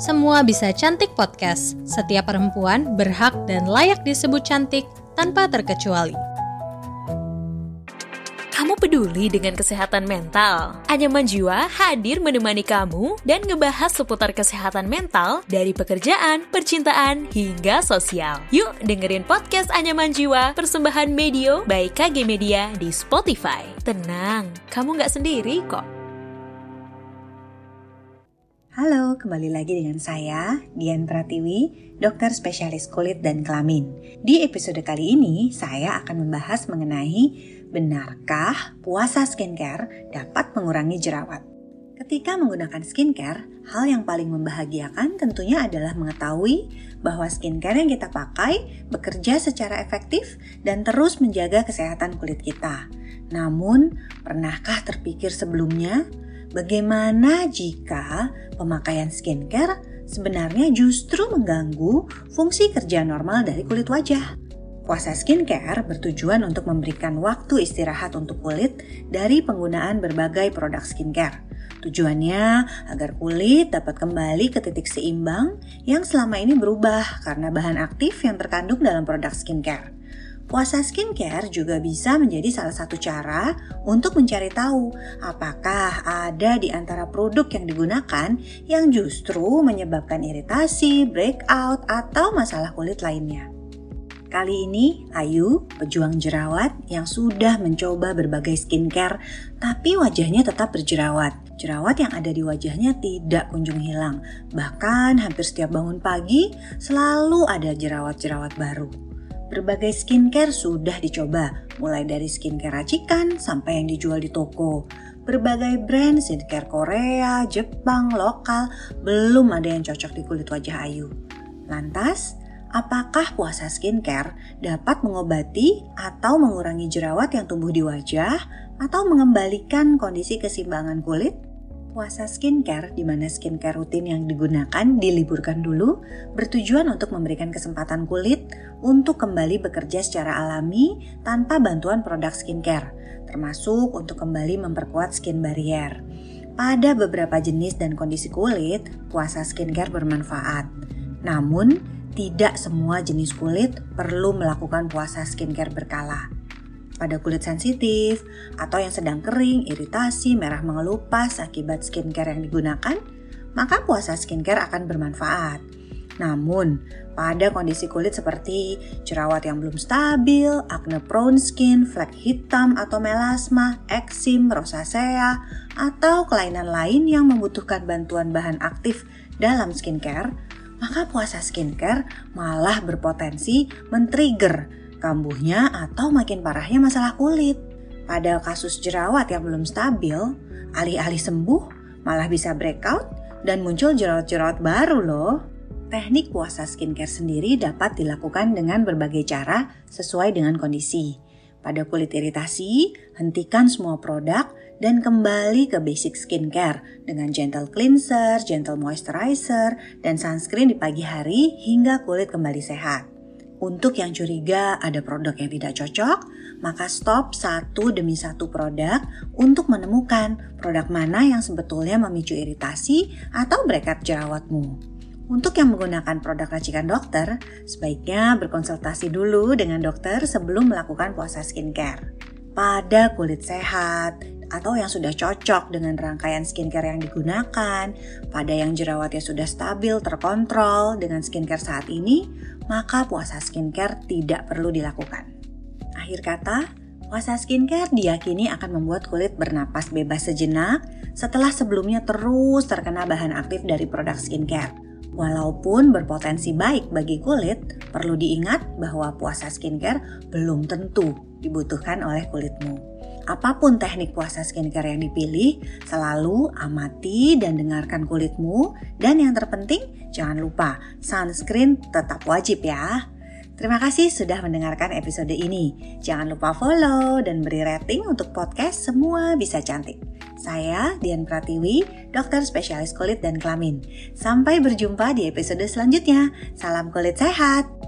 Semua Bisa Cantik Podcast. Setiap perempuan berhak dan layak disebut cantik tanpa terkecuali. Kamu peduli dengan kesehatan mental? Anyaman Jiwa hadir menemani kamu dan ngebahas seputar kesehatan mental dari pekerjaan, percintaan, hingga sosial. Yuk dengerin podcast Anyaman Jiwa persembahan Medio by KG Media di Spotify. Tenang, kamu nggak sendiri kok. Halo, kembali lagi dengan saya, Dian Pratiwi, dokter spesialis kulit dan kelamin. Di episode kali ini, saya akan membahas mengenai benarkah puasa skincare dapat mengurangi jerawat. Ketika menggunakan skincare, hal yang paling membahagiakan tentunya adalah mengetahui bahwa skincare yang kita pakai bekerja secara efektif dan terus menjaga kesehatan kulit kita. Namun, pernahkah terpikir sebelumnya Bagaimana jika pemakaian skincare sebenarnya justru mengganggu fungsi kerja normal dari kulit wajah? Puasa skincare bertujuan untuk memberikan waktu istirahat untuk kulit dari penggunaan berbagai produk skincare. Tujuannya agar kulit dapat kembali ke titik seimbang yang selama ini berubah karena bahan aktif yang terkandung dalam produk skincare. Puasa skincare juga bisa menjadi salah satu cara untuk mencari tahu apakah ada di antara produk yang digunakan yang justru menyebabkan iritasi, breakout, atau masalah kulit lainnya. Kali ini, Ayu, pejuang jerawat yang sudah mencoba berbagai skincare, tapi wajahnya tetap berjerawat. Jerawat yang ada di wajahnya tidak kunjung hilang, bahkan hampir setiap bangun pagi selalu ada jerawat-jerawat baru. Berbagai skincare sudah dicoba, mulai dari skincare racikan sampai yang dijual di toko. Berbagai brand skincare Korea, Jepang, lokal, belum ada yang cocok di kulit wajah Ayu. Lantas, apakah puasa skincare dapat mengobati atau mengurangi jerawat yang tumbuh di wajah atau mengembalikan kondisi keseimbangan kulit? Puasa skincare, di mana skincare rutin yang digunakan diliburkan dulu, bertujuan untuk memberikan kesempatan kulit untuk kembali bekerja secara alami tanpa bantuan produk skincare, termasuk untuk kembali memperkuat skin barrier. Pada beberapa jenis dan kondisi kulit, puasa skincare bermanfaat. Namun, tidak semua jenis kulit perlu melakukan puasa skincare berkala pada kulit sensitif atau yang sedang kering, iritasi, merah mengelupas akibat skincare yang digunakan, maka puasa skincare akan bermanfaat. Namun, pada kondisi kulit seperti jerawat yang belum stabil, acne prone skin, flek hitam atau melasma, eksim, rosacea, atau kelainan lain yang membutuhkan bantuan bahan aktif dalam skincare, maka puasa skincare malah berpotensi men-trigger kambuhnya atau makin parahnya masalah kulit. Pada kasus jerawat yang belum stabil, alih-alih sembuh malah bisa breakout dan muncul jerawat-jerawat baru loh. Teknik puasa skincare sendiri dapat dilakukan dengan berbagai cara sesuai dengan kondisi. Pada kulit iritasi, hentikan semua produk dan kembali ke basic skincare dengan gentle cleanser, gentle moisturizer, dan sunscreen di pagi hari hingga kulit kembali sehat. Untuk yang curiga ada produk yang tidak cocok, maka stop satu demi satu produk untuk menemukan produk mana yang sebetulnya memicu iritasi atau breakout jerawatmu. Untuk yang menggunakan produk racikan dokter, sebaiknya berkonsultasi dulu dengan dokter sebelum melakukan puasa skincare. Pada kulit sehat, atau yang sudah cocok dengan rangkaian skincare yang digunakan, pada yang jerawatnya sudah stabil terkontrol dengan skincare saat ini, maka puasa skincare tidak perlu dilakukan. Akhir kata, puasa skincare diyakini akan membuat kulit bernapas bebas sejenak setelah sebelumnya terus terkena bahan aktif dari produk skincare. Walaupun berpotensi baik bagi kulit, perlu diingat bahwa puasa skincare belum tentu dibutuhkan oleh kulitmu. Apa pun teknik puasa skincare yang dipilih, selalu amati dan dengarkan kulitmu. Dan yang terpenting, jangan lupa sunscreen tetap wajib ya. Terima kasih sudah mendengarkan episode ini. Jangan lupa follow dan beri rating untuk podcast Semua Bisa Cantik. Saya Dian Pratiwi, dokter spesialis kulit dan kelamin. Sampai berjumpa di episode selanjutnya. Salam kulit sehat.